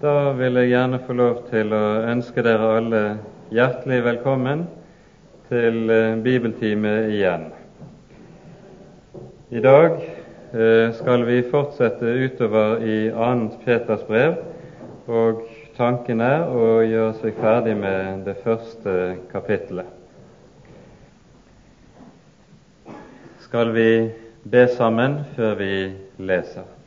Da vil jeg gjerne få lov til å ønske dere alle hjertelig velkommen til eh, bibeltime igjen. I dag eh, skal vi fortsette utover i 2. Peters brev, og tanken er å gjøre seg ferdig med det første kapittelet. Skal vi be sammen før vi leser?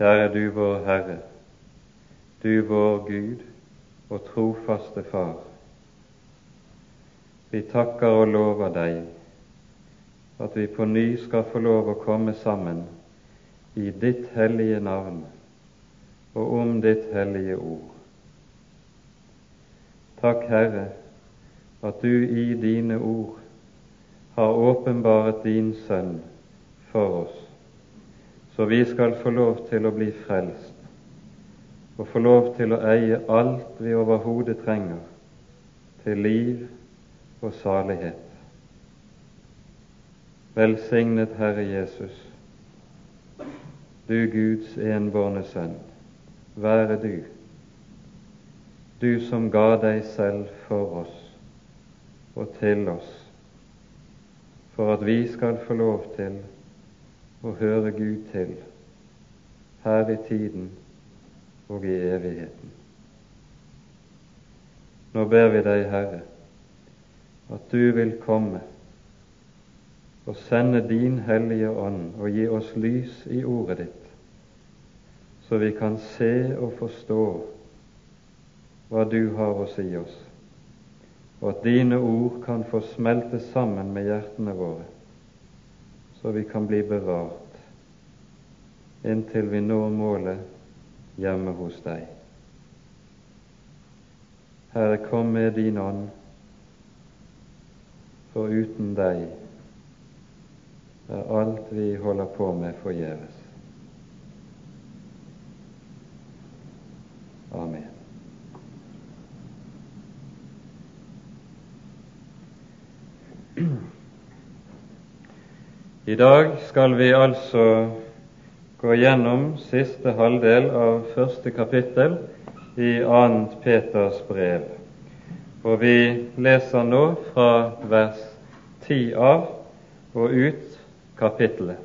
Kjære du vår Herre, du vår Gud og trofaste Far. Vi takker og lover deg at vi på ny skal få lov å komme sammen i ditt hellige navn og om ditt hellige ord. Takk, Herre, at du i dine ord har åpenbaret din Sønn for oss så vi skal få lov til å bli frelst og få lov til å eie alt vi overhodet trenger til liv og salighet. Velsignet Herre Jesus, du Guds enbårne Sønn, være du, du som ga deg selv for oss og til oss, for at vi skal få lov til å og høre Gud til her i tiden og i evigheten. Nå ber vi deg, Herre, at du vil komme og sende din Hellige Ånd og gi oss lys i ordet ditt, så vi kan se og forstå hva du har å si oss, og at dine ord kan få smelte sammen med hjertene våre så vi kan bli bevart inntil vi når målet hjemme hos deg. Herre, kom med din ånd, for uten deg er alt vi holder på med, forgjeves. Amen. I dag skal vi altså gå gjennom siste halvdel av første kapittel i 2. Peters brev. Og vi leser nå fra vers 10 av og ut kapittelet.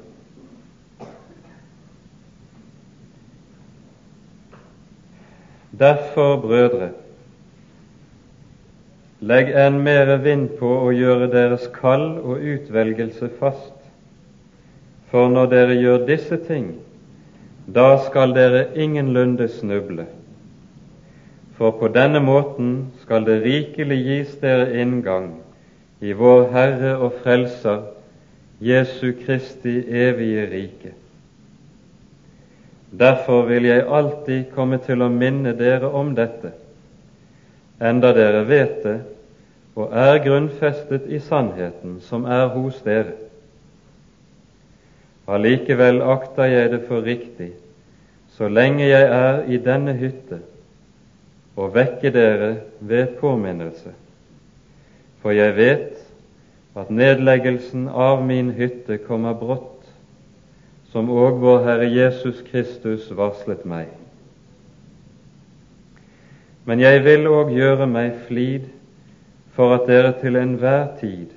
Derfor, brødre, legg enn mere vind på å gjøre deres kall og utvelgelse fast for når dere gjør disse ting, da skal dere ingenlunde snuble. For på denne måten skal det rikelig gis dere inngang i vår Herre og Frelser Jesu Kristi evige rike. Derfor vil jeg alltid komme til å minne dere om dette, enda dere vet det og er grunnfestet i sannheten som er hos dere. Allikevel akter jeg det for riktig, så lenge jeg er i denne hytte, å vekke dere ved påminnelse. For jeg vet at nedleggelsen av min hytte kommer brått, som òg vår Herre Jesus Kristus varslet meg. Men jeg vil òg gjøre meg flid for at dere til enhver tid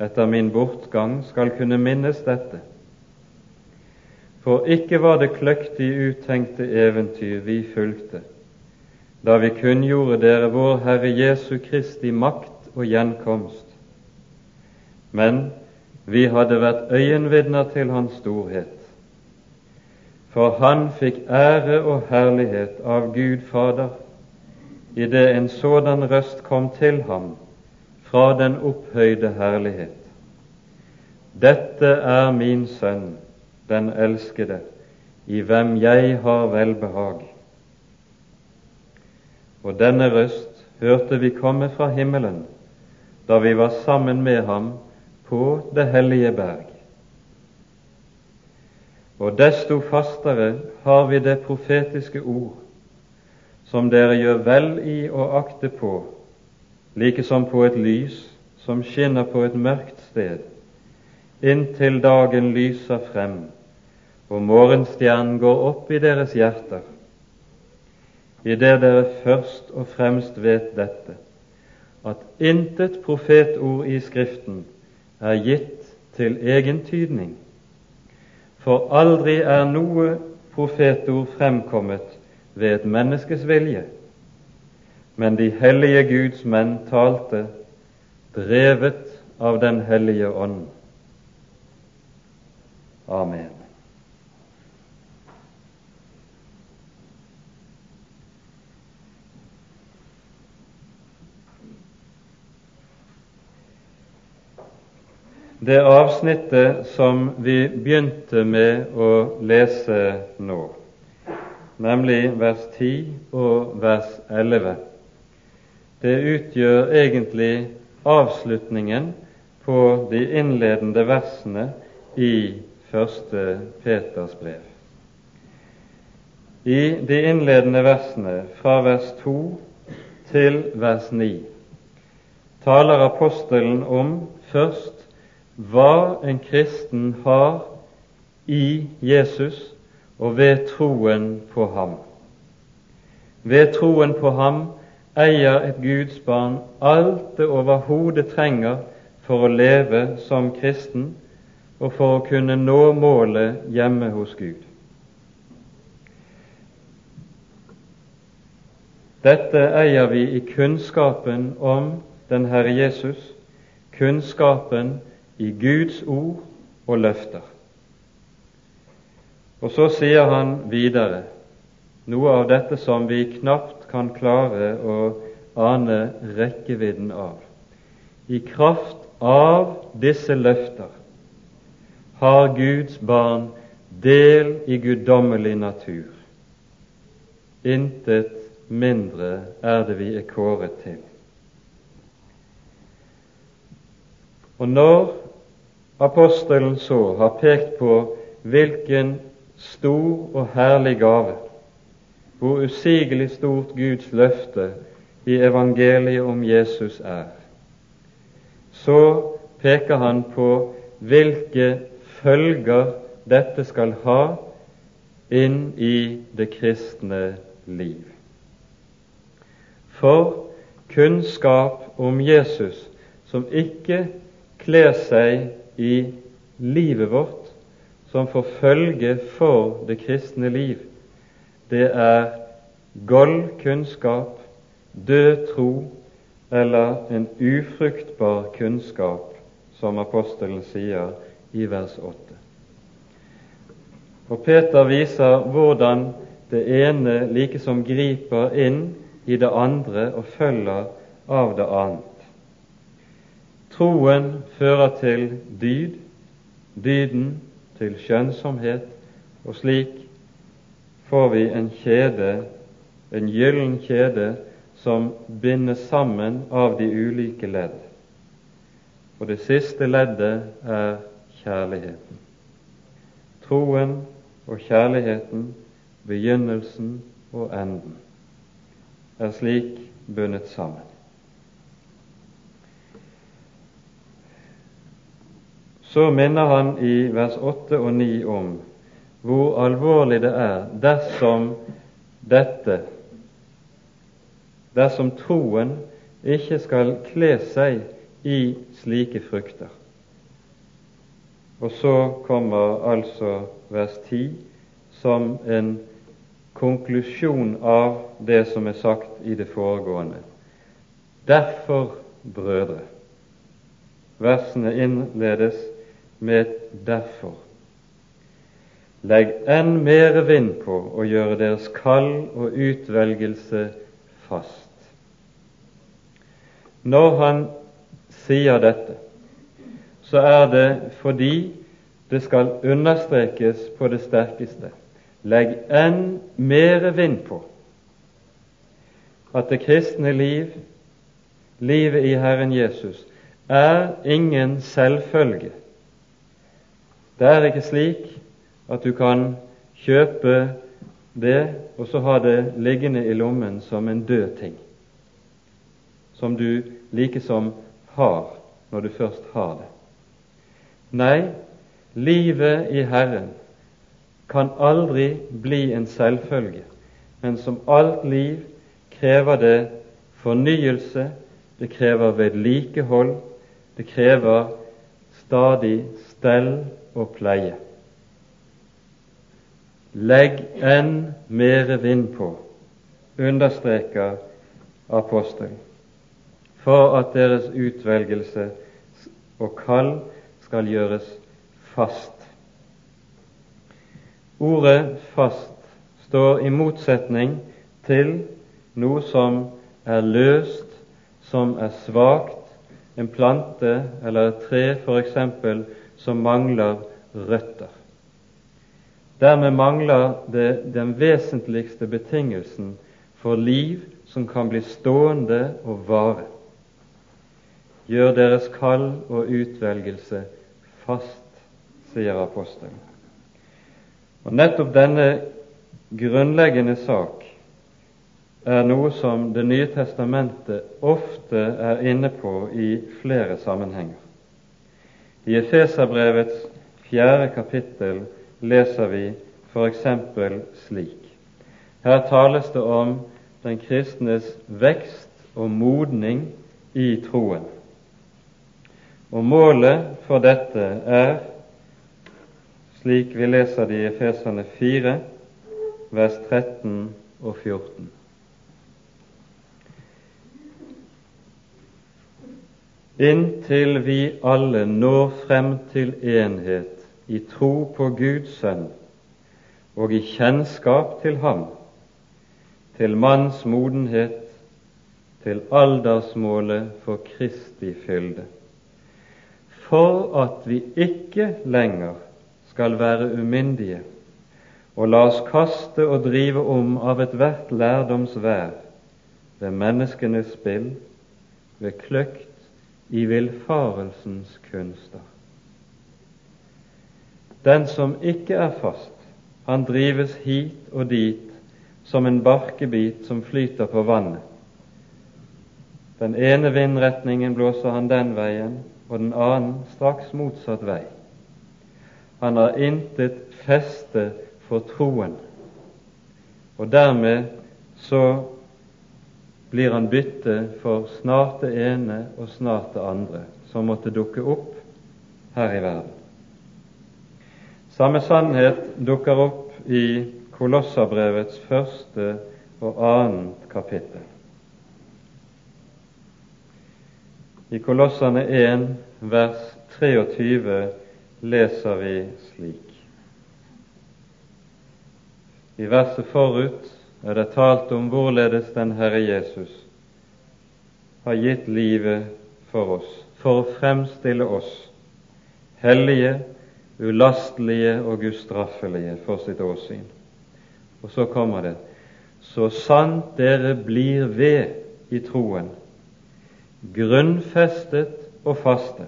etter min bortgang skal kunne minnes dette for ikke var det kløktig uttenkte eventyr vi fulgte, da vi kunngjorde dere vår Herre Jesu Kristi makt og gjenkomst. Men vi hadde vært øyenvitner til Hans storhet. For Han fikk ære og herlighet av Gud Fader idet en sådan røst kom til ham fra den opphøyde herlighet. Dette er min sønn, den elskede, i hvem jeg har velbehag. Og denne røst hørte vi komme fra himmelen da vi var sammen med ham på det hellige berg. Og desto fastere har vi det profetiske ord, som dere gjør vel i å akte på, like som på et lys som skinner på et mørkt sted, inntil dagen lyser frem og morgenstjernen går opp i deres hjerter, idet dere først og fremst vet dette, at intet profetord i Skriften er gitt til egen tydning, for aldri er noe profetord fremkommet ved et menneskes vilje, men de hellige Guds menn talte, drevet av Den hellige ånd. Amen. Det avsnittet som vi begynte med å lese nå, nemlig vers 10 og vers 11, det utgjør egentlig avslutningen på de innledende versene i første Peters brev. I de innledende versene fra vers 2 til vers 9 taler apostelen om først hva en kristen har i Jesus og ved troen på ham. Ved troen på ham eier et Guds barn alt det overhodet trenger for å leve som kristen og for å kunne nå målet hjemme hos Gud. Dette eier vi i kunnskapen om den Herre Jesus, kunnskapen i Guds ord og løfter. Og så sier han videre noe av dette som vi knapt kan klare å ane rekkevidden av. I kraft av disse løfter har Guds barn del i guddommelig natur. Intet mindre er det vi er kåret til. Og når apostelen så har pekt på hvilken stor og herlig gave, hvor usigelig stort Guds løfte i evangeliet om Jesus er, så peker han på hvilke følger dette skal ha inn i det kristne liv. For kunnskap om Jesus som ikke kler seg i livet vårt som forfølge for det kristne liv, det er gold kunnskap, død tro eller en ufruktbar kunnskap, som apostelen sier i vers 8. Og Peter viser hvordan det ene likesom griper inn i det andre og følger av det annet. Troen fører til dyd, dyden til skjønnsomhet, og slik får vi en kjede, en gyllen kjede, som bindes sammen av de ulike ledd. Og det siste leddet er kjærligheten. Troen og kjærligheten, begynnelsen og enden, er slik bundet sammen. Så minner han i vers 8 og 9 om hvor alvorlig det er dersom dette, dersom troen ikke skal kle seg i slike frukter. Og så kommer altså vers 10 som en konklusjon av det som er sagt i det foregående. Derfor, brødre. Versene innledes med et 'derfor'. Legg enn mere vind på å gjøre deres kall og utvelgelse fast. Når han sier dette, så er det fordi det skal understrekes på det sterkeste. Legg enn mere vind på at det kristne liv, livet i Herren Jesus, er ingen selvfølge det er ikke slik at du kan kjøpe det og så ha det liggende i lommen som en død ting, som du likesom har når du først har det. Nei, livet i Herren kan aldri bli en selvfølge, men som alt liv krever det fornyelse, det krever vedlikehold, det krever stadig stell og pleie. Legg enn mere vind på, understreker apostelen, for at deres utvelgelse og kall skal gjøres fast. Ordet 'fast' står i motsetning til noe som er løst, som er svakt, en plante eller et tre f.eks. som mangler røtter. Dermed mangler det den vesentligste betingelsen for liv som kan bli stående og vare. Gjør deres kall og utvelgelse fast, sier apostelen. Og Nettopp denne grunnleggende sak er noe som Det nye testamentet ofte er inne på i flere sammenhenger. I Efeserbrevets fjerde kapittel leser vi f.eks. slik. Her tales det om den kristnes vekst og modning i troen. Og målet for dette er, slik vi leser det i Efeserne 4, vers 13 og 14. Inntil vi alle når frem til enhet i tro på Guds sønn og i kjennskap til ham, til manns modenhet, til aldersmålet for Kristi fylde. For at vi ikke lenger skal være umyndige og la oss kaste og drive om av ethvert lærdomsvær ved menneskenes spill, ved kløkt i villfarelsens kunster. Den som ikke er fast, han drives hit og dit som en barkebit som flyter på vannet. Den ene vindretningen blåser han den veien, og den annen straks motsatt vei. Han har intet feste for troen, og dermed så blir han bytte for snart det ene og snart det andre som måtte dukke opp her i verden. Samme sannhet dukker opp i Kolossabrevets første og annet kapittel. I Kolossene 1, vers 23 leser vi slik. I verset forut er det talt om hvorledes den Herre Jesus har gitt livet for oss, for å fremstille oss hellige, ulastelige og ustraffelige for sitt åsyn. Og så kommer det så sant dere blir ved i troen, grunnfestet og faste,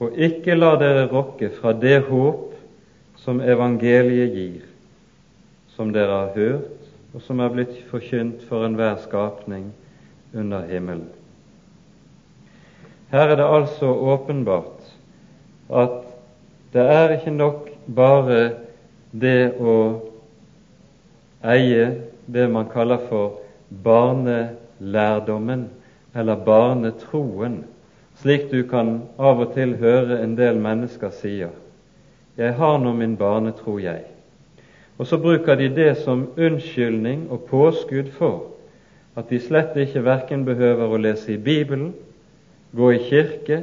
og ikke la dere rokke fra det håp som evangeliet gir, som dere har hørt, og som er blitt forkynt for enhver skapning under himmelen. Her er det altså åpenbart at det er ikke nok bare det å eie det man kaller for barnelærdommen, eller barnetroen, slik du kan av og til høre en del mennesker sier. Jeg har nå min barnetro, jeg. Og så bruker de det som unnskyldning og påskudd for at de slett ikke verken behøver å lese i Bibelen, gå i kirke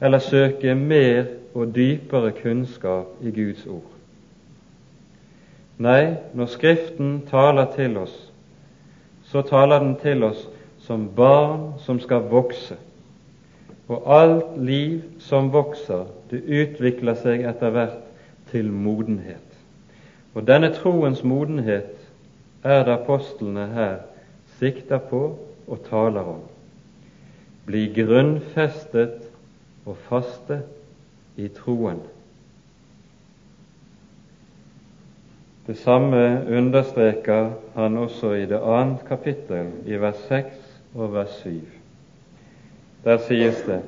eller søke mer og dypere kunnskap i Guds ord. Nei, når Skriften taler til oss, så taler den til oss som barn som skal vokse. Og alt liv som vokser, det utvikler seg etter hvert til modenhet. Og denne troens modenhet er det apostlene her sikter på og taler om. Bli grunnfestet og faste i troen. Det samme understreker han også i det annet kapittel, i vers 6 og vers 7. Der sies det:"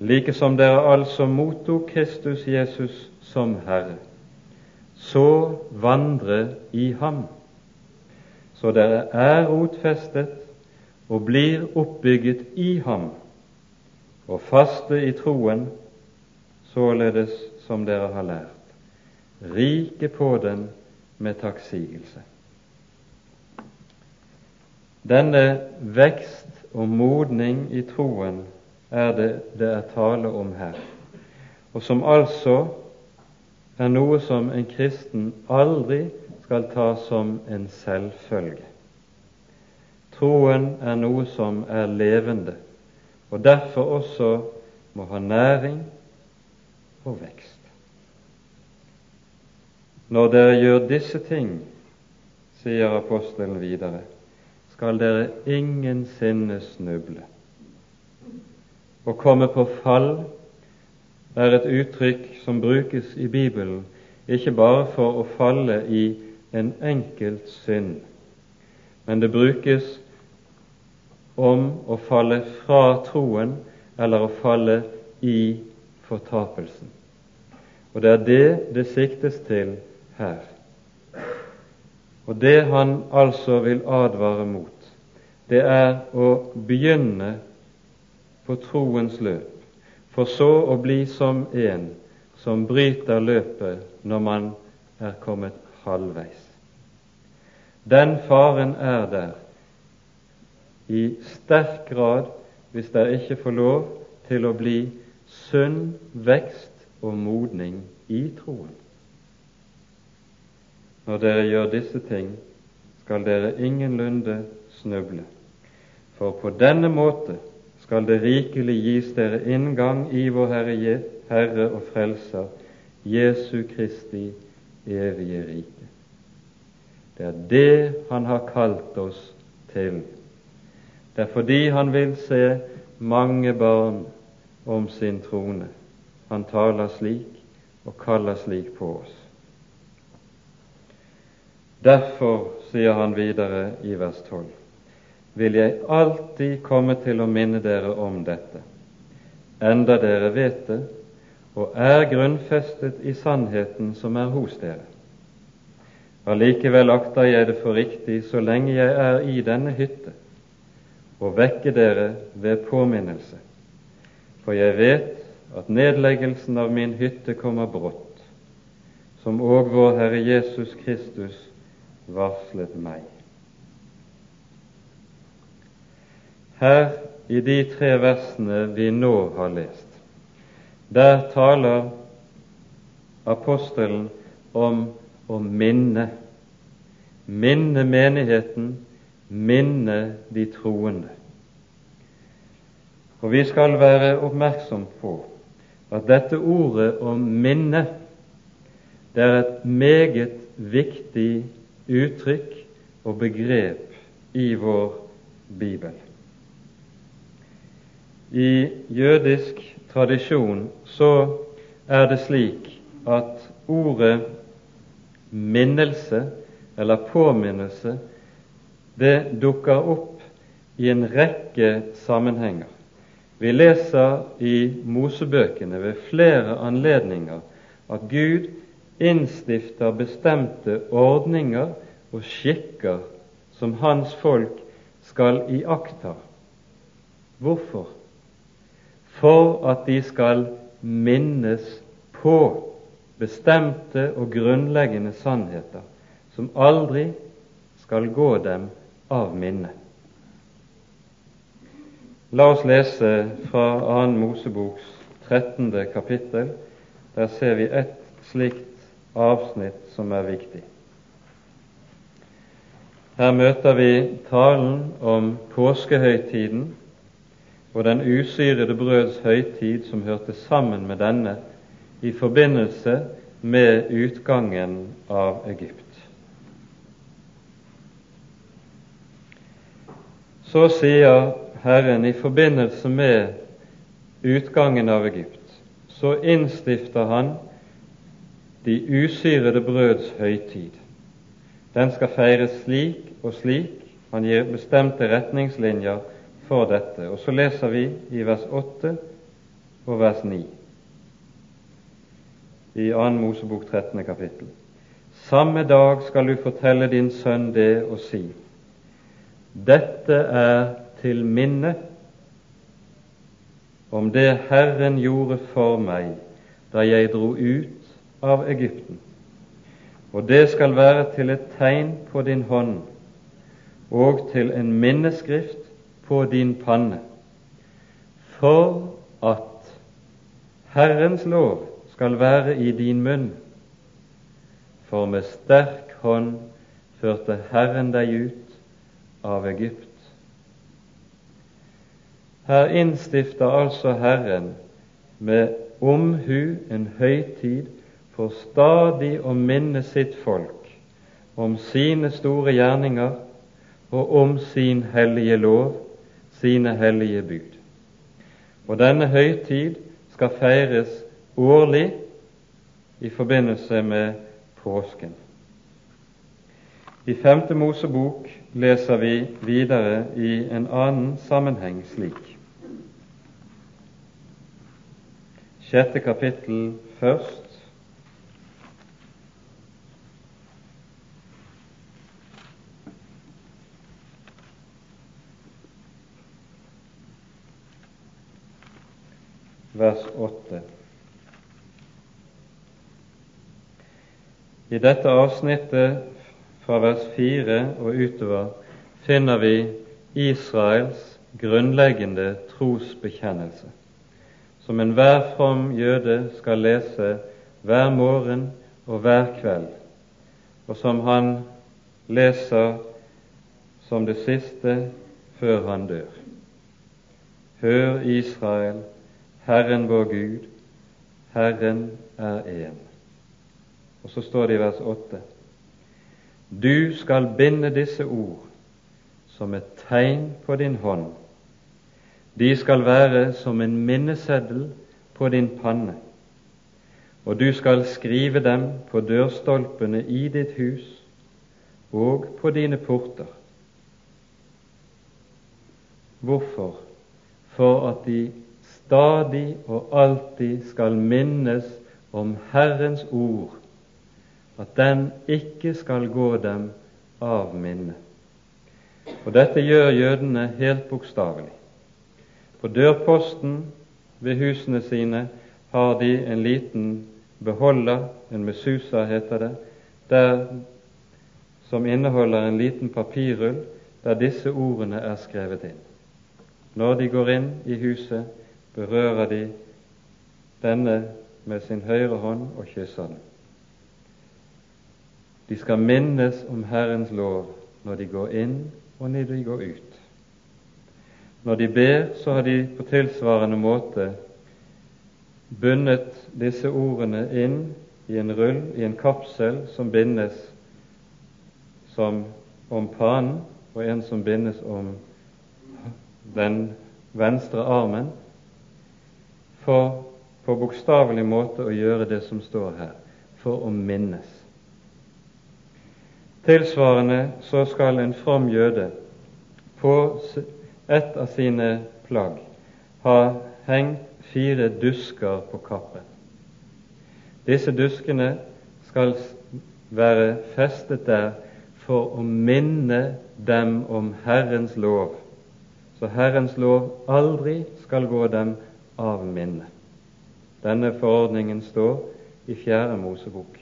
like som dere altså mottok Kristus Jesus som Herre, så vandre i ham, så dere er rotfestet og blir oppbygget i ham, og faste i troen, således som dere har lært, rike på den med takksigelse. Denne vekst og modning i troen er det det er tale om her, og som altså er noe som en kristen aldri skal ta som en selvfølge. Troen er noe som er levende, og derfor også må ha næring og vekst. Når dere gjør disse ting, sier apostelen videre, skal dere ingensinne snuble. og komme på fall er et uttrykk som brukes i Bibelen ikke bare for å falle i en enkelt synd, men det brukes om å falle fra troen eller å falle i fortapelsen. Og det er det det siktes til her. Og det han altså vil advare mot, det er å begynne på troens løp, for så å bli som en som bryter løpet når man er kommet halvveis. Den faren er der i sterk grad hvis dere ikke får lov til å bli sunn vekst og modning i troen. Når dere gjør disse ting, skal dere ingenlunde snuble, for på denne måte skal det rikelig gis dere inngang i vår Herre, Herre og Frelser, Jesu Kristi evige rike. Det er det Han har kalt oss til. Det er fordi Han vil se mange barn om sin trone. Han taler slik og kaller slik på oss. Derfor, sier han videre i vers 12, vil jeg alltid komme til å minne dere om dette, enda dere vet det og er grunnfestet i sannheten som er hos dere. Allikevel akter jeg det for riktig, så lenge jeg er i denne hytte, å vekke dere ved påminnelse, for jeg vet at nedleggelsen av min hytte kommer brått, som òg vår Herre Jesus Kristus varslet meg. Her i de tre versene vi nå har lest, der taler apostelen om å minne. Minne menigheten, minne de troende. Og vi skal være oppmerksom på at dette ordet om minne, det er et meget viktig uttrykk og begrep i vår bibel. I jødisk tradisjon så er det slik at ordet minnelse eller påminnelse det dukker opp i en rekke sammenhenger. Vi leser i Mosebøkene ved flere anledninger at Gud innstifter bestemte ordninger og skikker som hans folk skal iaktta. Hvorfor? For at de skal minnes på bestemte og grunnleggende sannheter som aldri skal gå dem av minne. La oss lese fra 2. Moseboks 13. kapittel. Der ser vi et slikt avsnitt som er viktig. Her møter vi talen om påskehøytiden og den usyrede brøds høytid som hørte sammen med denne i forbindelse med utgangen av Egypt. Så sier Herren i forbindelse med utgangen av Egypt, så innstifter Han de usyrede brøds høytid. Den skal feires slik og slik. Han gir bestemte retningslinjer for dette. Og så leser vi i vers 8 og vers 9 i 2. Mosebok 13. kapittel. Samme dag skal du fortelle din sønn det og si:" Dette er til minne om det Herren gjorde for meg da jeg dro ut av Egypten. Og det skal være til et tegn på din hånd og til en minneskrift på din panne, for at Herrens lov skal være i din munn. For med sterk hånd førte Herren deg ut av Egypt. Her innstifter altså Herren med omhu en høytid for stadig å minne sitt folk om sine store gjerninger og om sin hellige lov, sine hellige bud. Og denne høytid skal feires årlig i forbindelse med påsken. I Femte Mosebok leser vi videre i en annen sammenheng slik. Sjette kapittel først. Vers 8. I dette avsnittet fra vers 4 og utover finner vi Israels grunnleggende trosbekjennelse, som enhver from jøde skal lese hver morgen og hver kveld, og som han leser som det siste før han dør. Hør, Israel, Herren vår Gud, Herren er én. Og så står det i vers 8.: Du skal binde disse ord som et tegn på din hånd. De skal være som en minneseddel på din panne, og du skal skrive dem på dørstolpene i ditt hus og på dine porter. Hvorfor? For at de stadig og alltid skal minnes om Herrens ord at den ikke skal gå dem av minne. Og dette gjør jødene helt bokstavelig. På dørposten ved husene sine har de en liten beholder, en mesusa heter det, der, som inneholder en liten papirrull der disse ordene er skrevet inn. Når de går inn i huset, berører de denne med sin høyre hånd og kysser den. De skal minnes om Herrens lov når de går inn og når de går ut. Når de ber, så har de på tilsvarende måte bundet disse ordene inn i en rull, i en kapsel, som bindes som om panen, og en som bindes om den venstre armen, for på bokstavelig måte å gjøre det som står her, for å minnes. Tilsvarende så skal en from jøde på et av sine plagg ha hengt fire dusker på kappen. Disse duskene skal være festet der for å minne dem om Herrens lov, så Herrens lov aldri skal gå dem av minne. Denne forordningen står i Fjerde Mosebok.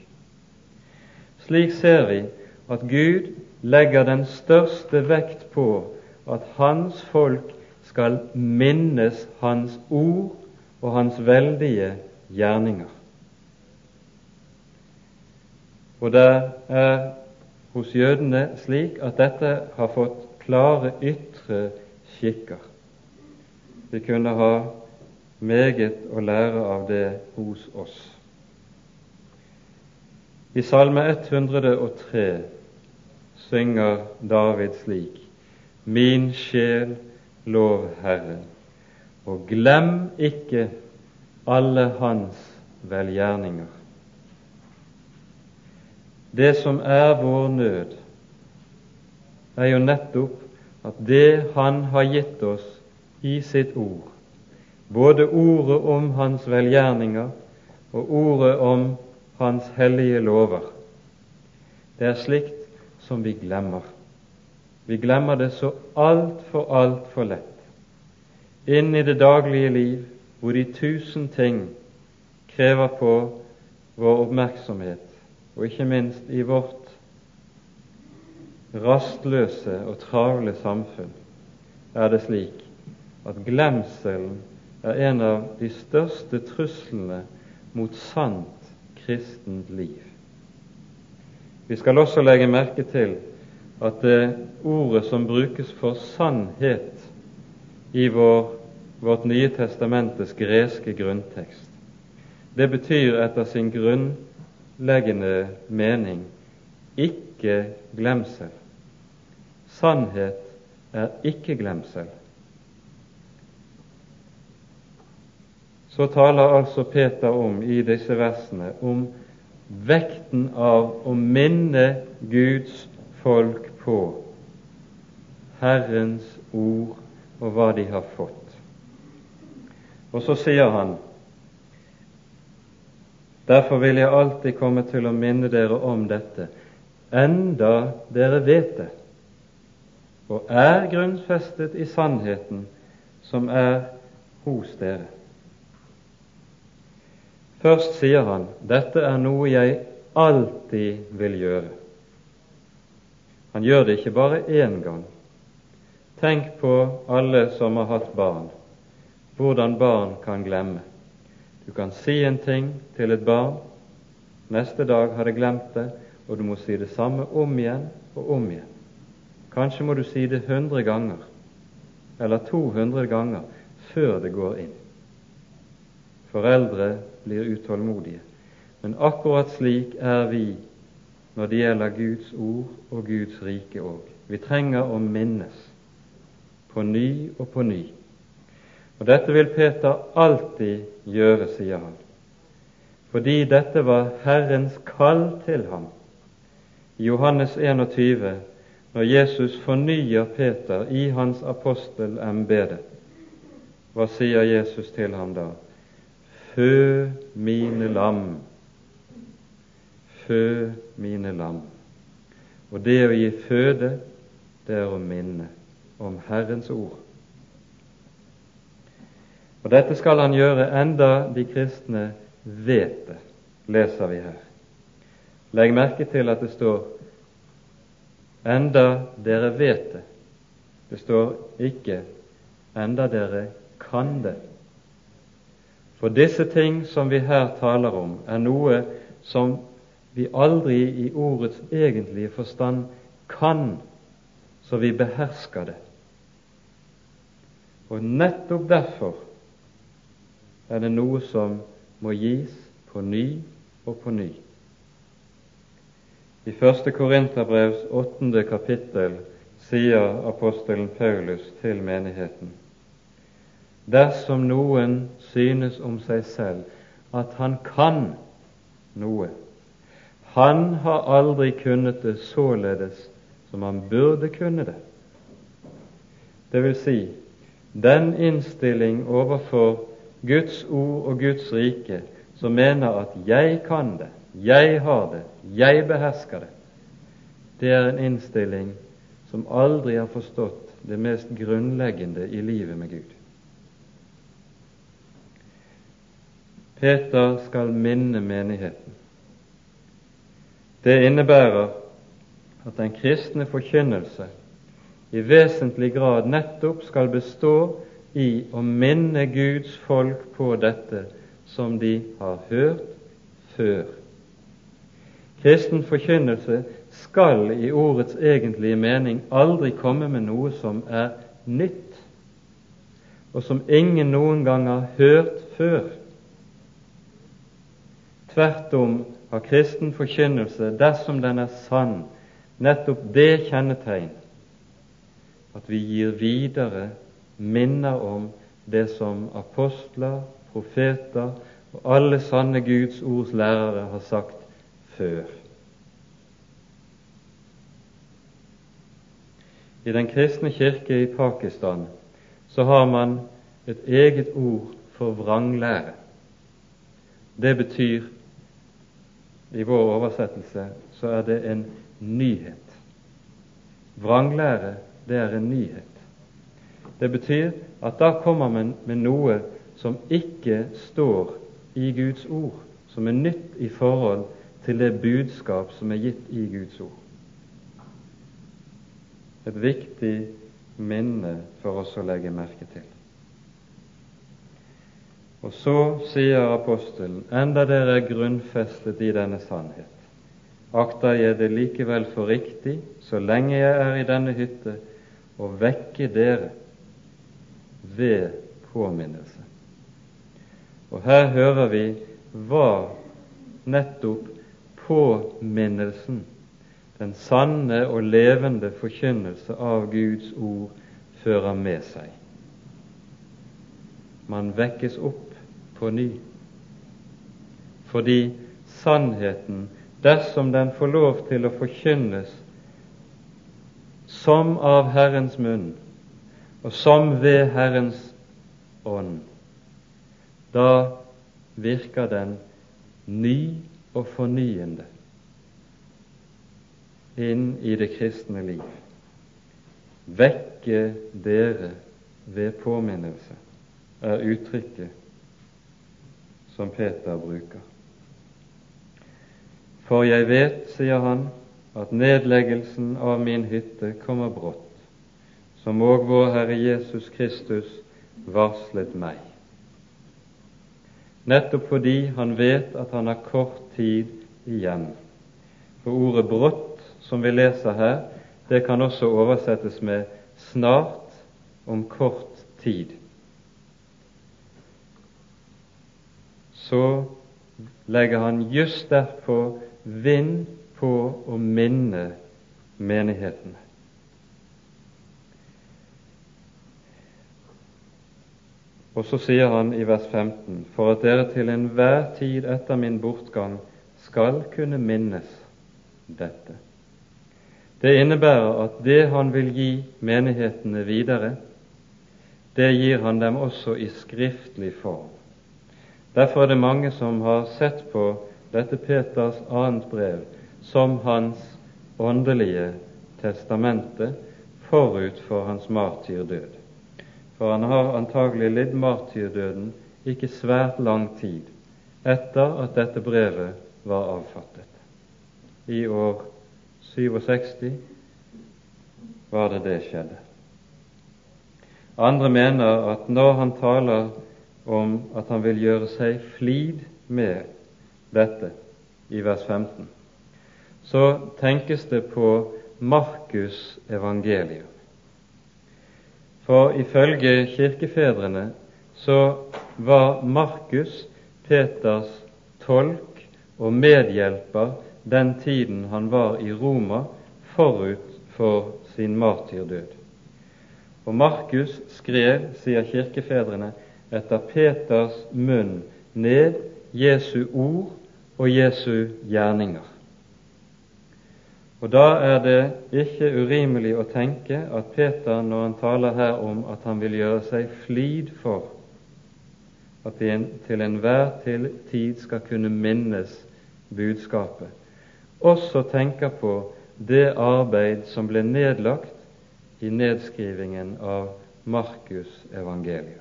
Slik ser vi at Gud legger den største vekt på at hans folk skal minnes hans ord og hans veldige gjerninger. Og det er hos jødene slik at dette har fått klare ytre skikker. Vi kunne ha meget å lære av det hos oss. I Salme 103 synger David slik Min sjel lov Herren, og glem ikke alle hans velgjerninger. Det som er vår nød, er jo nettopp at det Han har gitt oss i sitt ord, både ordet om hans velgjerninger og ordet om hans hellige lover. Det er slikt som vi glemmer. Vi glemmer det så altfor, altfor lett. Inn i det daglige liv, hvor de tusen ting krever på vår oppmerksomhet, og ikke minst i vårt rastløse og travle samfunn, er det slik at glemselen er en av de største truslene mot sant kristent liv. Vi skal også legge merke til at det ordet som brukes for sannhet i vår, vårt Nye testamentes greske grunntekst, det betyr etter sin grunnleggende mening ikke glemsel. Sannhet er ikke glemsel. Så taler altså Peter om i disse versene om vekten av å minne Guds folk på Herrens ord og hva de har fått. Og så sier han Derfor vil jeg alltid komme til å minne dere om dette, enda dere vet det, og er grunnfestet i sannheten som er hos dere. Først sier han dette er noe jeg alltid vil gjøre. Han gjør det ikke bare én gang. Tenk på alle som har hatt barn, hvordan barn kan glemme. Du kan si en ting til et barn, neste dag har det glemt det, og du må si det samme om igjen og om igjen. Kanskje må du si det 100 ganger, eller 200 ganger, før det går inn. Foreldre blir utålmodige. Men akkurat slik er vi når det gjelder Guds ord og Guds rike òg. Vi trenger å minnes på ny og på ny. Og dette vil Peter alltid gjøre, sier han, fordi dette var Herrens kall til ham. I Johannes 21, når Jesus fornyer Peter i hans apostelembete, hva sier Jesus til ham da? Fø mine lam, fø mine lam. Og det å gi føde, det er å minne om Herrens ord. Og dette skal han gjøre enda de kristne vet det, leser vi her. Legg merke til at det står 'enda dere vet det'. Det står ikke 'enda dere kan det'. For disse ting som vi her taler om, er noe som vi aldri i ordets egentlige forstand kan, så vi behersker det. Og nettopp derfor er det noe som må gis på ny og på ny. I 1. Korinterbrevs 8. kapittel sier apostelen Paulus til menigheten dersom noen synes om seg selv at han kan noe. Han har aldri kunnet det således som han burde kunne det. Det vil si, den innstilling overfor Guds ord og Guds rike som mener at 'jeg kan det', 'jeg har det', 'jeg behersker det', det er en innstilling som aldri har forstått det mest grunnleggende i livet med Gud. Peter skal minne menigheten. Det innebærer at den kristne forkynnelse i vesentlig grad nettopp skal bestå i å minne Guds folk på dette som de har hørt før. Kristen forkynnelse skal i ordets egentlige mening aldri komme med noe som er nytt, og som ingen noen gang har hørt før. Tvert om har kristen forkynnelse, dersom den er sann, nettopp det kjennetegn at vi gir videre minner om det som apostler, profeter og alle sanne Guds ords lærere har sagt før. I Den kristne kirke i Pakistan så har man et eget ord for vranglære. Det betyr i vår oversettelse så er det en nyhet. Vranglære, det er en nyhet. Det betyr at da kommer man med noe som ikke står i Guds ord, som er nytt i forhold til det budskap som er gitt i Guds ord. Et viktig minne for oss å legge merke til. Og så sier apostelen, enda dere er grunnfestet i denne sannhet, akter jeg det likevel for riktig, så lenge jeg er i denne hytte, å vekke dere ved påminnelse. Og her hører vi hva nettopp påminnelsen, den sanne og levende forkynnelse av Guds ord, fører med seg. Man vekkes opp på ny. Fordi sannheten, dersom den får lov til å forkynnes som av Herrens munn og som ved Herrens ånd, da virker den ny og fornyende inn i det kristne liv. Vekke dere ved påminnelse er uttrykket som Peter bruker. For jeg vet, sier han, at nedleggelsen av min hytte kommer brått, som òg vår Herre Jesus Kristus varslet meg. Nettopp fordi han vet at han har kort tid igjen. For ordet 'brått', som vi leser her, det kan også oversettes med 'snart', om kort tid. Så legger han just derfor vind på å minne menighetene. Og så sier han i vers 15.: For at dere til enhver tid etter min bortgang skal kunne minnes dette. Det innebærer at det han vil gi menighetene videre, det gir han dem også i skriftlig form. Derfor er det mange som har sett på dette Peters annet brev som hans åndelige testamente forut for hans martyrdød. For han har antagelig lidd martyrdøden ikke svært lang tid etter at dette brevet var avfattet. I år 67 var det det skjedde. Andre mener at når han taler om at han vil gjøre seg flid med dette i vers 15, så tenkes det på Markus evangelium. For ifølge kirkefedrene så var Markus Peters tolk og medhjelper den tiden han var i Roma forut for sin martyrdød. Og Markus skrev, sier kirkefedrene, etter Peters munn ned Jesu ord og Jesu gjerninger. Og Da er det ikke urimelig å tenke at Peter, når han taler her om at han vil gjøre seg flid for at de til enhver tid skal kunne minnes budskapet, også tenker på det arbeid som ble nedlagt i nedskrivingen av Markus evangelium.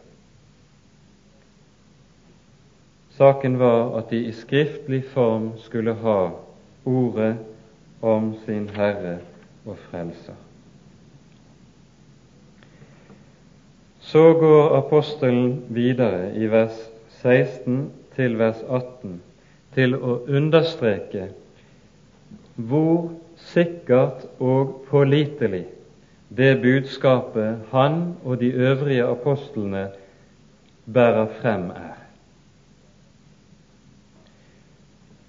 Saken var at de i skriftlig form skulle ha ordet om sin Herre og Frelser. Så går apostelen videre i vers 16 til vers 18 til å understreke hvor sikkert og pålitelig det budskapet han og de øvrige apostlene bærer frem, er.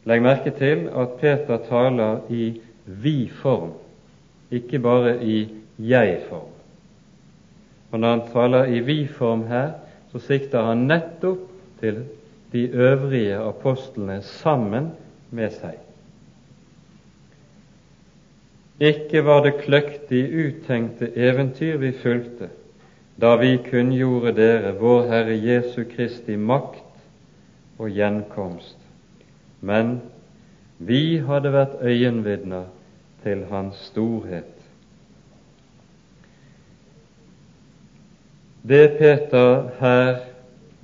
Legg merke til at Peter taler i vi-form, ikke bare i jeg-form. Og Når han taler i vi-form her, så sikter han nettopp til de øvrige apostlene sammen med seg. Ikke var det kløktig uttenkte eventyr vi fulgte, da vi kunngjorde dere vår Herre Jesu Kristi makt og gjenkomst, men vi hadde vært øyenvitner til Hans storhet. Det Peter her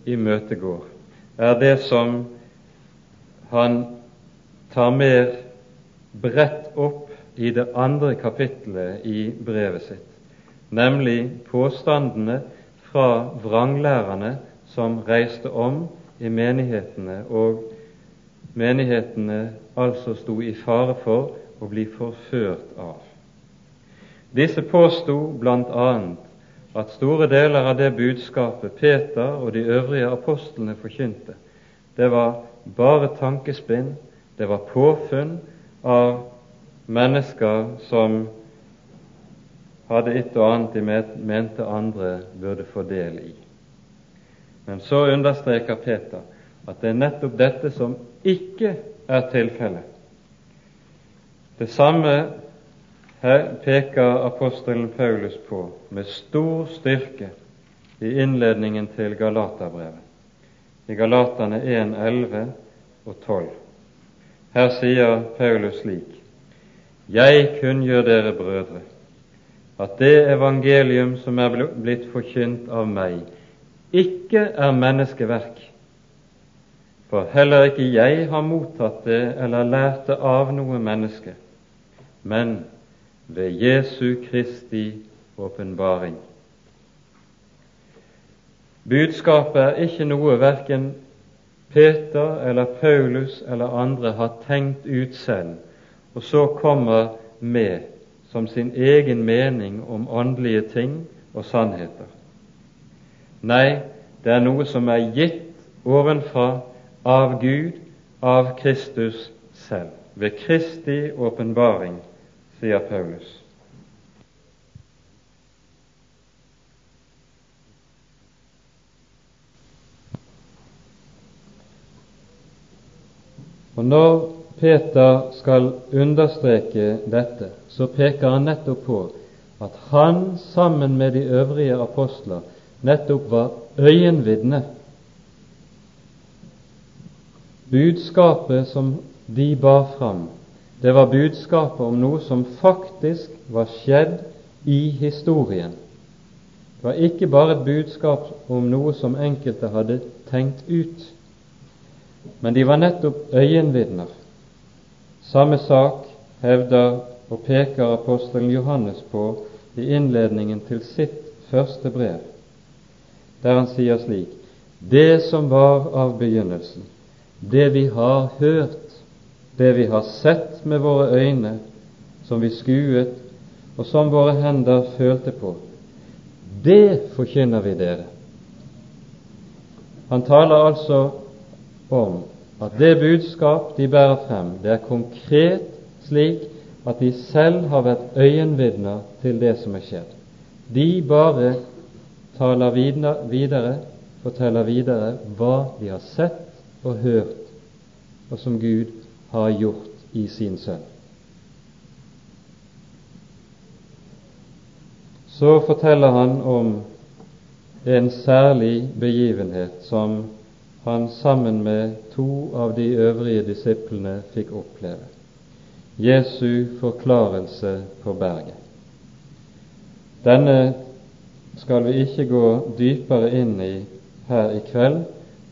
imøtegår, er det som han tar mer bredt opp i det andre kapittelet i brevet sitt, nemlig påstandene fra vranglærerne som reiste om i menighetene, og menighetene altså sto i fare for å bli forført av. Disse påsto bl.a. at store deler av det budskapet Peter og de øvrige apostlene forkynte, det var bare tankespinn, det var påfunn av mennesker som hadde et og annet de mente andre burde få del i. Men så understreker Peter at det er nettopp dette som ikke er tilfellet. Det samme her peker apostelen Paulus på med stor styrke i innledningen til Galaterbrevet, i Galaterne 1, 11 og 12. Her sier Paulus slik Jeg kunngjør dere, brødre, at det evangelium som er blitt forkynt av meg, ikke er menneskeverk. For heller ikke jeg har mottatt det eller lært det av noe menneske, men ved Jesu Kristi åpenbaring. Budskapet er ikke noe verken Peter eller Paulus eller andre har tenkt ut selv, og så kommer med som sin egen mening om åndelige ting og sannheter. Nei, det er noe som er gitt ovenfra av Gud, av Kristus selv. Ved Kristi åpenbaring, sier Paulus. Og Når Peter skal understreke dette, så peker han nettopp på at han sammen med de øvrige apostler nettopp var øyenvitne. Budskapet som de bar fram, det var budskapet om noe som faktisk var skjedd i historien. Det var ikke bare et budskap om noe som enkelte hadde tenkt ut, men de var nettopp øyenvitner. Samme sak hevder og peker apostelen Johannes på i innledningen til sitt første brev, der han sier slik Det som var av begynnelsen, det vi har hørt, det vi har sett med våre øyne, som vi skuet, og som våre hender følte på, det forkynner vi dere. Han taler altså om at det budskap de bærer frem, det er konkret slik at de selv har vært øyenvitner til det som er skjedd. De bare taler videre, forteller videre hva de har sett og hørt, og som Gud har gjort i sin sønn. Så forteller han om en særlig begivenhet som han sammen med to av de øvrige disiplene fikk oppleve. Jesu forklarelse på berget. Denne skal vi ikke gå dypere inn i her i kveld.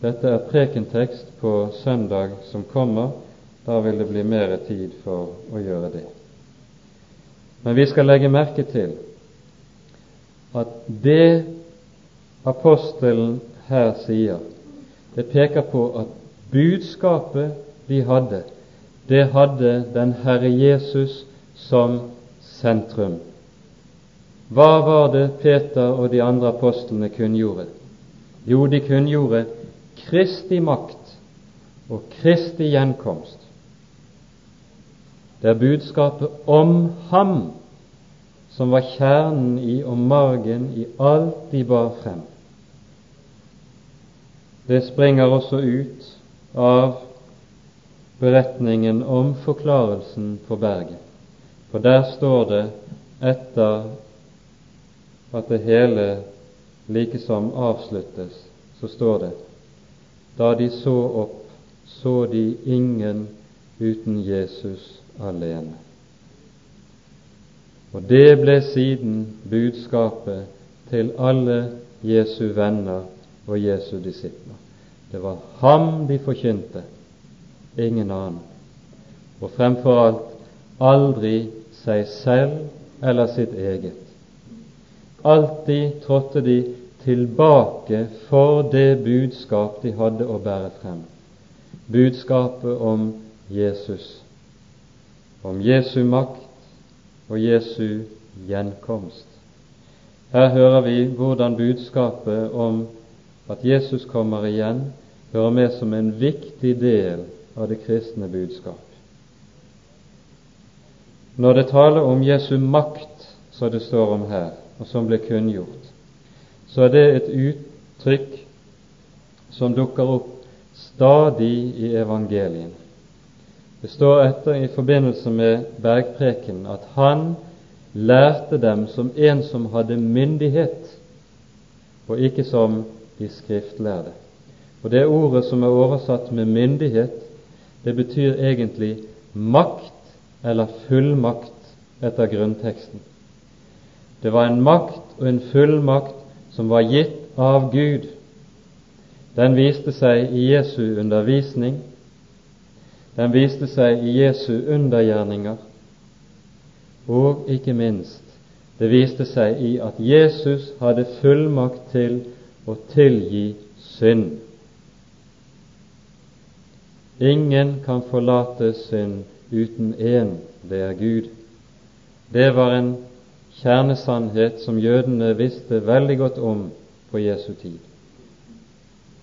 Dette er prekentekst på søndag som kommer. Da vil det bli mer tid for å gjøre det. Men vi skal legge merke til at det apostelen her sier, det peker på at budskapet de hadde, det hadde den Herre Jesus som sentrum. Hva var det Peter og de andre apostlene kunngjorde? Jo, de kunngjorde Kristi makt og Kristi gjenkomst. Det er budskapet om Ham som var kjernen i og margen i alt de bar frem. Det springer også ut av beretningen om forklarelsen på berget. For der står det etter at det hele like som avsluttes, så står det da de så opp, så de ingen uten Jesus alene. Og det ble siden budskapet til alle Jesu venner og Jesu disipler. Det var ham de forkynte, ingen annen. Og fremfor alt aldri seg selv eller sitt eget. Alltid trådte de tilbake for det budskap de hadde å bære frem. Budskapet om Jesus, om Jesu makt og Jesu gjenkomst. Her hører vi hvordan budskapet om at Jesus kommer igjen, hører med som en viktig del av det kristne budskap. Når det taler om Jesu makt, som det står om her, og som ble kunngjort, så er det et uttrykk som dukker opp stadig i evangelien. Det står etter i forbindelse med bergpreken at han lærte dem som en som hadde myndighet, og ikke som de skriftlærde. Og Det ordet som er oversatt med myndighet, det betyr egentlig makt eller fullmakt etter grunnteksten. Det var en makt og en fullmakt som var gitt av Gud. Den viste seg i Jesu undervisning, den viste seg i Jesu undergjerninger, og ikke minst, det viste seg i at Jesus hadde fullmakt til å tilgi synd. Ingen kan forlate synd uten én, det er Gud. Det var en kjernesannhet som jødene visste veldig godt om på Jesu tid.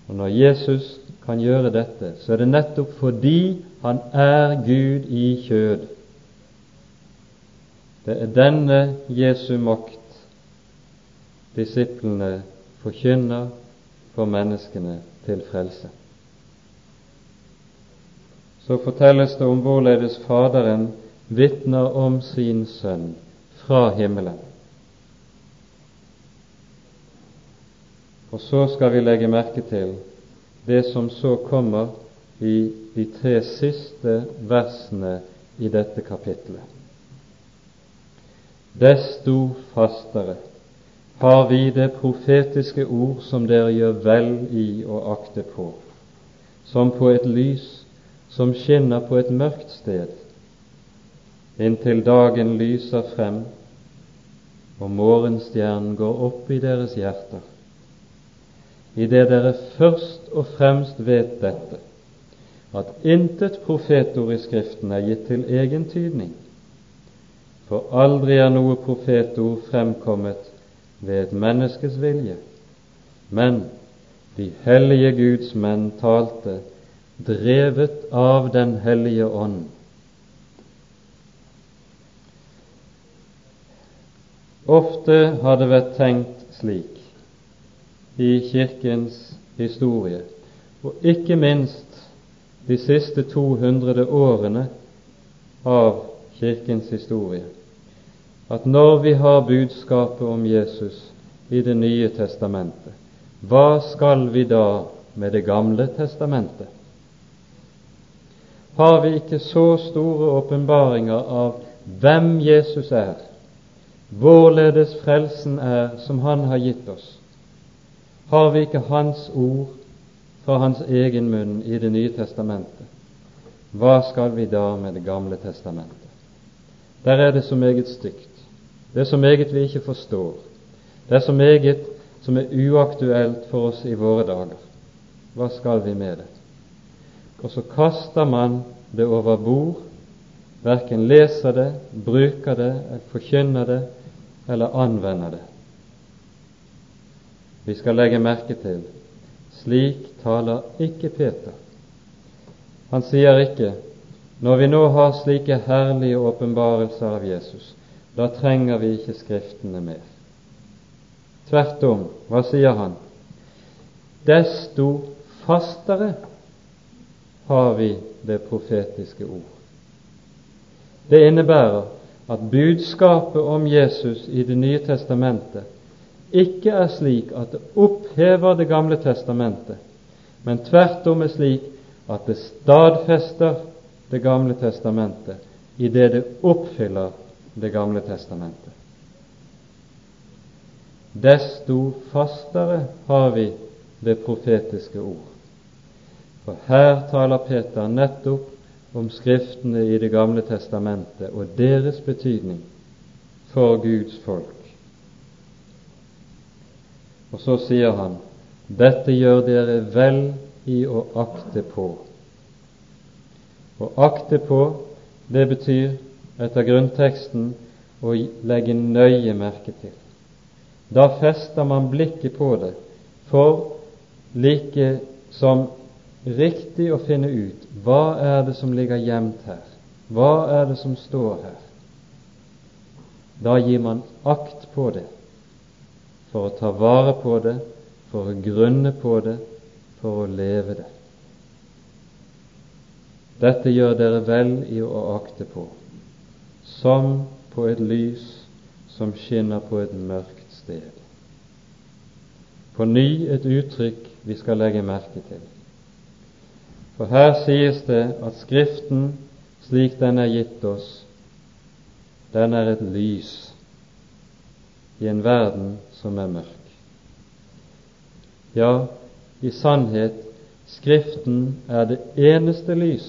Og Når Jesus kan gjøre dette, så er det nettopp fordi han er Gud i kjød. Det er denne Jesu makt disiplene forkynner for menneskene til frelse. Så fortelles det om hvorledes Faderen vitner om sin sønn fra himmelen. Og så skal vi legge merke til det som så kommer i de tre siste versene i dette kapitlet. Desto fastere har vi det profetiske ord som dere gjør vel i å akte på, som på et lys som skinner på et mørkt sted, inntil dagen lyser frem og morgenstjernen går opp i deres hjerter. Idet dere først og fremst vet dette, at intet profetord i Skriften er gitt til egen tydning, for aldri er noe profetord fremkommet ved et menneskes vilje, men de hellige Guds menn talte drevet av Den hellige ånd. Ofte har det vært tenkt slik i Kirkens historie, og ikke minst de siste 200 årene av Kirkens historie, at når vi har budskapet om Jesus i Det nye testamentet, hva skal vi da med Det gamle testamentet? Har vi ikke så store åpenbaringer av hvem Jesus er, hvorledes frelsen er som Han har gitt oss? Har vi ikke Hans ord fra Hans egen munn i Det nye testamentet? Hva skal vi da med Det gamle testamentet? Der er det så meget stygt. Det er så meget vi ikke forstår. Det er så meget som er uaktuelt for oss i våre dager. Hva skal vi med det? Og så kaster man det over bord, verken leser det, bruker det, forkynner det eller anvender det. Vi skal legge merke til slik taler ikke Peter. Han sier ikke når vi nå har slike herlige åpenbarelser av Jesus, da trenger vi ikke Skriftene mer. Tvert om, hva sier han? Desto fastere har vi det profetiske ord. Det innebærer at budskapet om Jesus i Det nye testamentet ikke er slik at det opphever Det gamle testamentet, men tvert om er slik at det stadfester Det gamle testamentet i det det oppfyller Det gamle testamentet. Desto fastere har vi det profetiske ord. For her taler Peter nettopp om Skriftene i Det gamle testamentet og deres betydning for Guds folk. Og så sier han dette gjør dere vel i å akte på. Å akte på, det betyr etter grunnteksten å legge nøye merke til. Da fester man blikket på det for like som riktig å finne ut hva er det som ligger gjemt her, hva er det som står her. Da gir man akt på det for å ta vare på det, for å grunne på det, for å leve det. Dette gjør dere vel i å akte på, som på et lys som skinner på et mørkt sted. På ny et uttrykk vi skal legge merke til. For her sies det at Skriften, slik den er gitt oss, den er et lys i en verden som er mørk. Ja, i sannhet, Skriften er det eneste lys,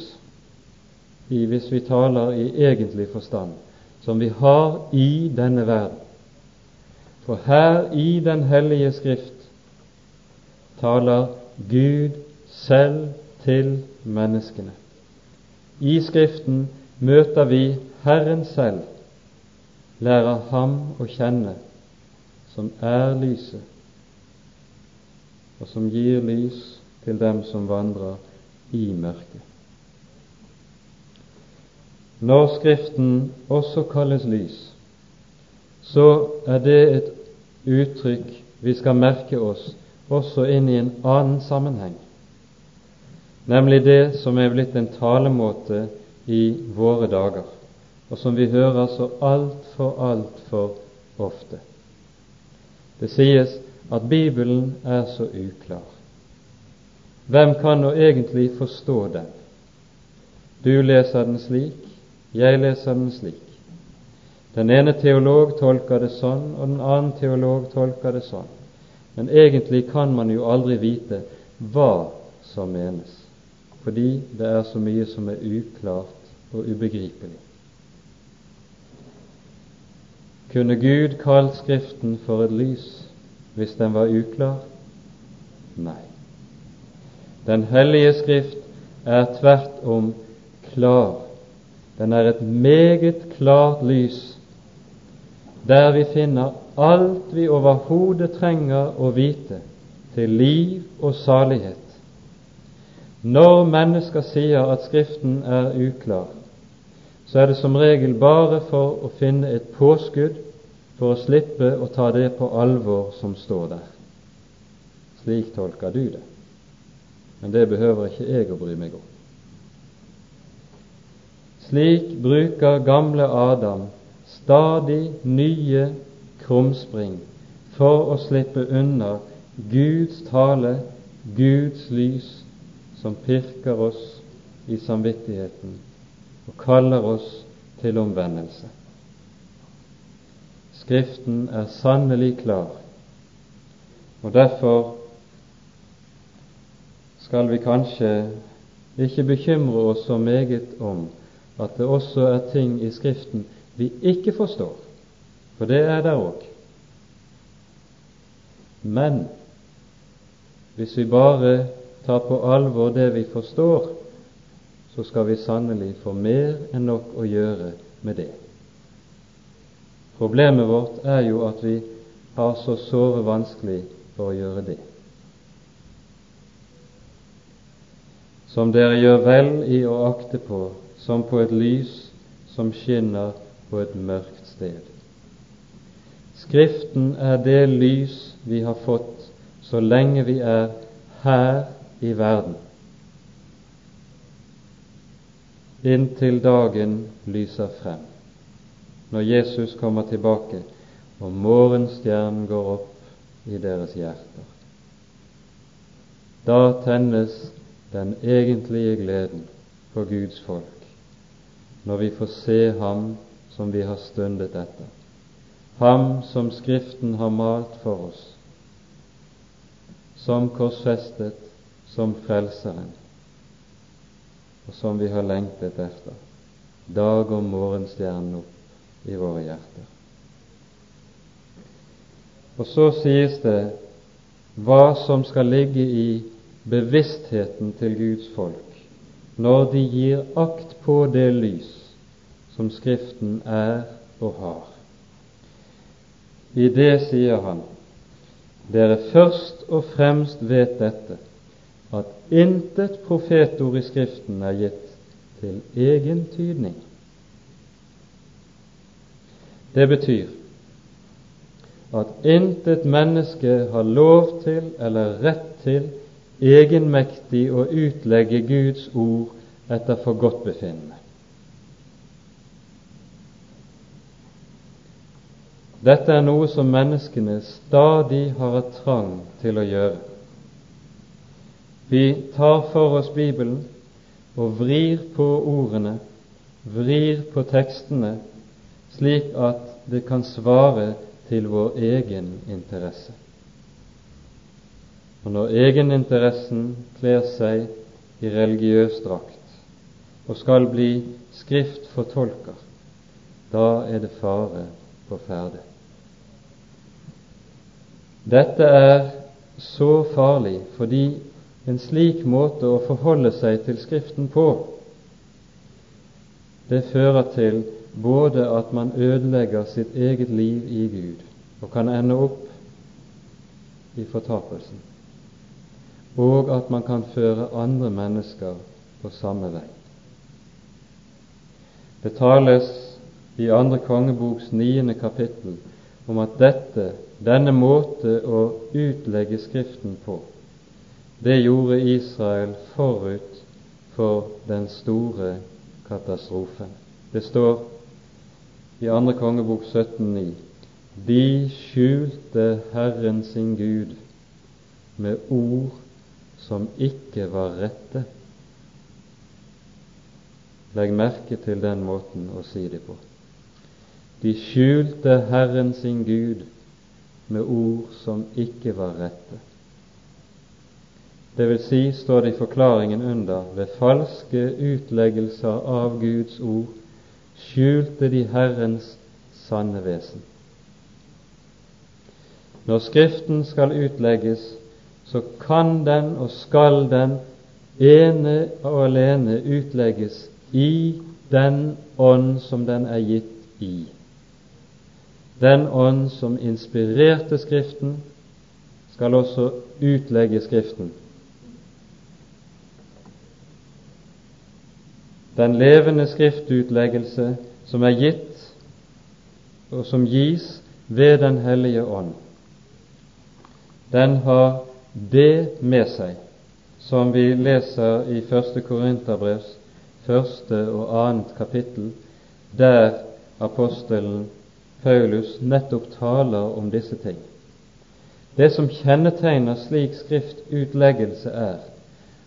i, hvis vi taler i egentlig forstand, som vi har i denne verden. For her i Den hellige Skrift taler Gud selv til menneskene. I Skriften møter vi Herren selv, lærer Ham å kjenne som er lyset, og som gir lys til dem som vandrer i mørket. Når Skriften også kalles lys, så er det et uttrykk vi skal merke oss også inn i en annen sammenheng, nemlig det som er blitt en talemåte i våre dager, og som vi hører så altfor, altfor ofte. Det sies at Bibelen er så uklar. Hvem kan nå egentlig forstå den? Du leser den slik, jeg leser den slik. Den ene teolog tolker det sånn, og den annen teolog tolker det sånn. Men egentlig kan man jo aldri vite hva som menes, fordi det er så mye som er uklart og ubegripelig. Kunne Gud kalt Skriften for et lys hvis den var uklar? Nei. Den hellige Skrift er tvert om klar. Den er et meget klart lys, der vi finner alt vi overhodet trenger å vite til liv og salighet. Når mennesker sier at Skriften er uklar, så er det som regel bare for å finne et påskudd for å slippe å ta det på alvor som står der. Slik tolker du det. Men det behøver ikke jeg å bry meg om. Slik bruker gamle Adam stadig nye krumspring for å slippe unna Guds tale, Guds lys, som pirker oss i samvittigheten og kaller oss til omvendelse. Skriften er sannelig klar, og derfor skal vi kanskje ikke bekymre oss så meget om at det også er ting i Skriften vi ikke forstår, for det er der òg. Men hvis vi bare tar på alvor det vi forstår, så skal vi sannelig få mer enn nok å gjøre med det. Problemet vårt er jo at vi har så såre vanskelig for å gjøre det. Som dere gjør vel i å akte på, som på et lys som skinner på et mørkt sted. Skriften er det lys vi har fått så lenge vi er her i verden, inntil dagen lyser frem når Jesus kommer tilbake og morgenstjernen går opp i deres hjerter. Da tennes den egentlige gleden for Guds folk, når vi får se Ham som vi har stundet etter, Ham som Skriften har malt for oss, som korsfestet, som Frelseren, og som vi har lengtet efter. dag og morgenstjernen opp i våre hjerter. Og så sies det hva som skal ligge i bevisstheten til Guds folk når de gir akt på det lys som Skriften er og har. I det sier han dere først og fremst vet dette, at intet profetord i Skriften er gitt til egen tydning. Det betyr at intet menneske har lov til eller rett til egenmektig å utlegge Guds ord etter forgodtbefinnende. Dette er noe som menneskene stadig har et trang til å gjøre. Vi tar for oss Bibelen og vrir på ordene, vrir på tekstene, slik at det kan svare til vår egen interesse. Og når egeninteressen kler seg i religiøs drakt og skal bli skriftfortolker, da er det fare på ferde. Dette er så farlig fordi en slik måte å forholde seg til Skriften på, det fører til både at man ødelegger sitt eget liv i Gud og kan ende opp i fortapelsen, og at man kan føre andre mennesker på samme vei. Det tales i andre kongeboks niende kapittel om at dette denne måte å utlegge Skriften på, det gjorde Israel forut for den store katastrofen. Det står i andre kongebok 17,9 De skjulte Herren sin Gud med ord som ikke var rette. Legg merke til den måten å si det på. De skjulte Herren sin Gud med ord som ikke var rette. Det vil si, står det i forklaringen under, ved falske utleggelser av Guds ord skjulte de Herrens sanne vesen. Når Skriften skal utlegges, så kan den og skal den ene og alene utlegges i den ånd som den er gitt i den ånd som inspirerte Skriften, skal også utlegge Skriften. Den levende skriftutleggelse som er gitt, og som gis ved Den hellige ånd, den har det med seg som vi leser i første Korinterbrevs første og annet kapittel, der apostelen Paulus nettopp taler om disse ting. Det som kjennetegner slik skriftutleggelse, er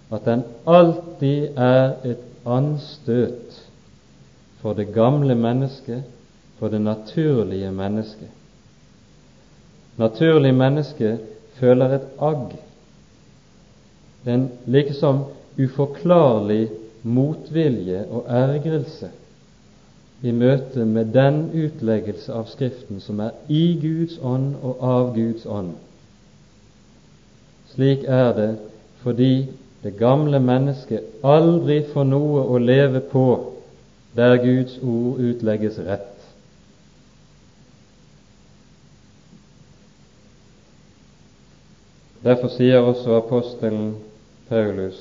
at den alltid er et anstøt for det gamle mennesket, for det naturlige mennesket. Naturlig menneske føler et agg, en liksom uforklarlig motvilje og ergrelse i møte med den utleggelse av Skriften som er i Guds ånd og av Guds ånd. Slik er det fordi det gamle mennesket aldri får noe å leve på der Guds ord utlegges rett. Derfor sier også apostelen Paulus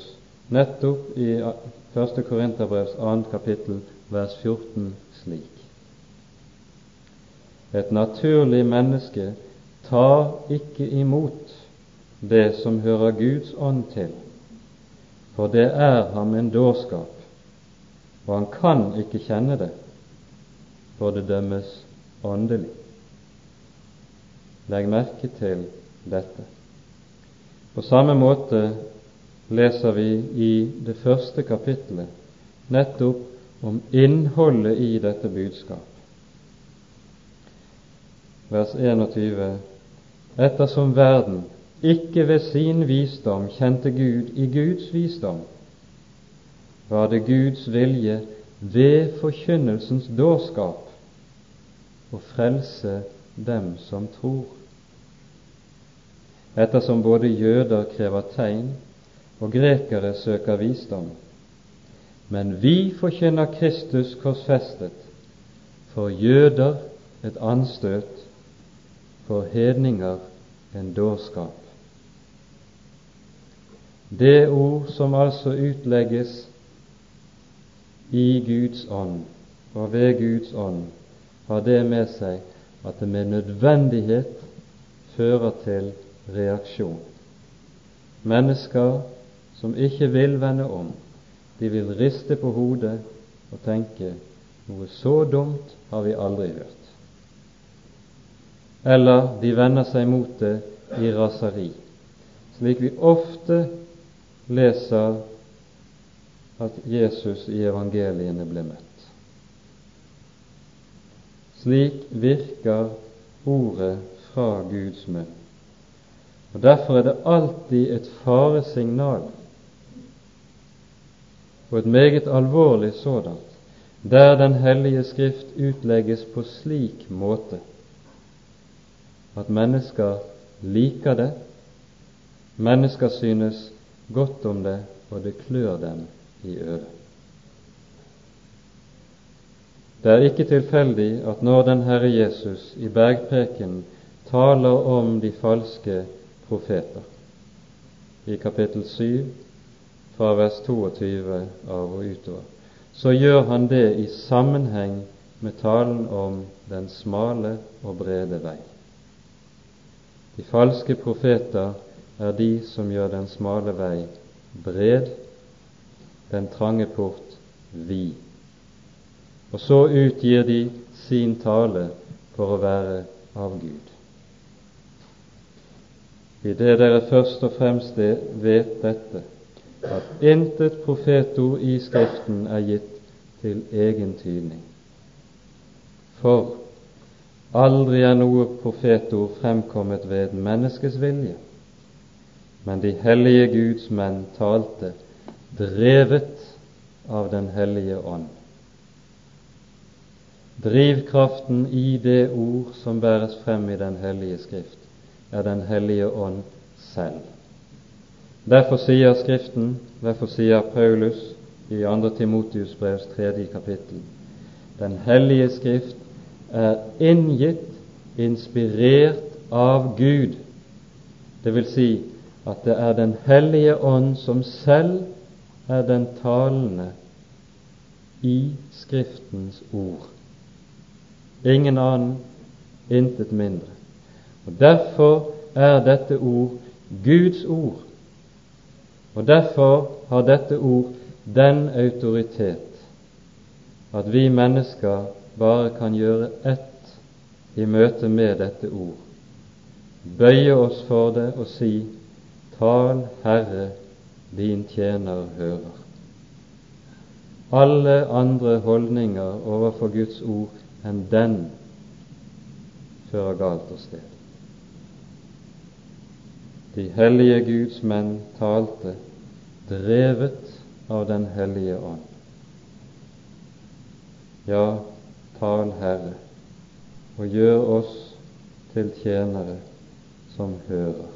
nettopp i 1. Korinterbrevs 2. kapittel vers 14 slik. Et naturlig menneske tar ikke imot det som hører Guds ånd til, for det er ham en dårskap, og han kan ikke kjenne det, for det dømmes åndelig. Legg merke til dette. På samme måte leser vi i det første kapittelet nettopp om innholdet i dette budskap. Vers 21.: Ettersom verden ikke ved sin visdom kjente Gud i Guds visdom, var det Guds vilje ved forkynnelsens dårskap å frelse dem som tror. Ettersom både jøder krever tegn og grekere søker visdom. Men vi forkynner Kristus korsfestet, for jøder et anstøt, for hedninger en dårskap. Det ord som altså utlegges i Guds ånd og ved Guds ånd, har det med seg at det med nødvendighet fører til reaksjon. Mennesker som ikke vil vende om, de vil riste på hodet og tenke noe så dumt har vi aldri hørt. Eller de vender seg mot det i raseri, slik vi ofte leser at Jesus i evangeliene ble møtt. Slik virker ordet fra Guds munn. Og Derfor er det alltid et faresignal, og et meget alvorlig sådant, der Den hellige Skrift utlegges på slik måte at mennesker liker det, mennesker synes godt om det, og det klør dem i øret. Det er ikke tilfeldig at når den Herre Jesus i bergprekenen taler om de falske profeter, i kapittel 7 fra vers 22 av og utover, så gjør han det i sammenheng med talen om den smale og brede vei. De falske profeter er de som gjør den smale vei bred, den trange port vid. Og så utgir de sin tale for å være av Gud. I det dere først og fremst vet dette, at intet profetord i Skriften er gitt til egen tydning. For aldri er noe profetord fremkommet ved menneskes vilje, men de hellige Guds menn talte drevet av Den hellige ånd. Drivkraften i det ord som bæres frem i Den hellige Skrift, er Den hellige ånd selv. Derfor sier Skriften, derfor sier Paulus i 2. Timotius brevs 3. kapittel, Den hellige Skrift er inngitt, inspirert av Gud. Det vil si at det er Den hellige ånd som selv er den talende i Skriftens ord. Ingen annen, intet mindre. Og Derfor er dette ord Guds ord, og derfor har dette ord den autoritet at vi mennesker bare kan gjøre ett i møte med dette ord, bøye oss for det og si Tal, Herre, din tjener hører. Alle andre holdninger overfor Guds ord enn den fører galt av sted. De hellige Guds menn talte, drevet av Den hellige ånd. Ja, tal, Herre, og gjør oss til tjenere som hører.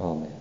Amen.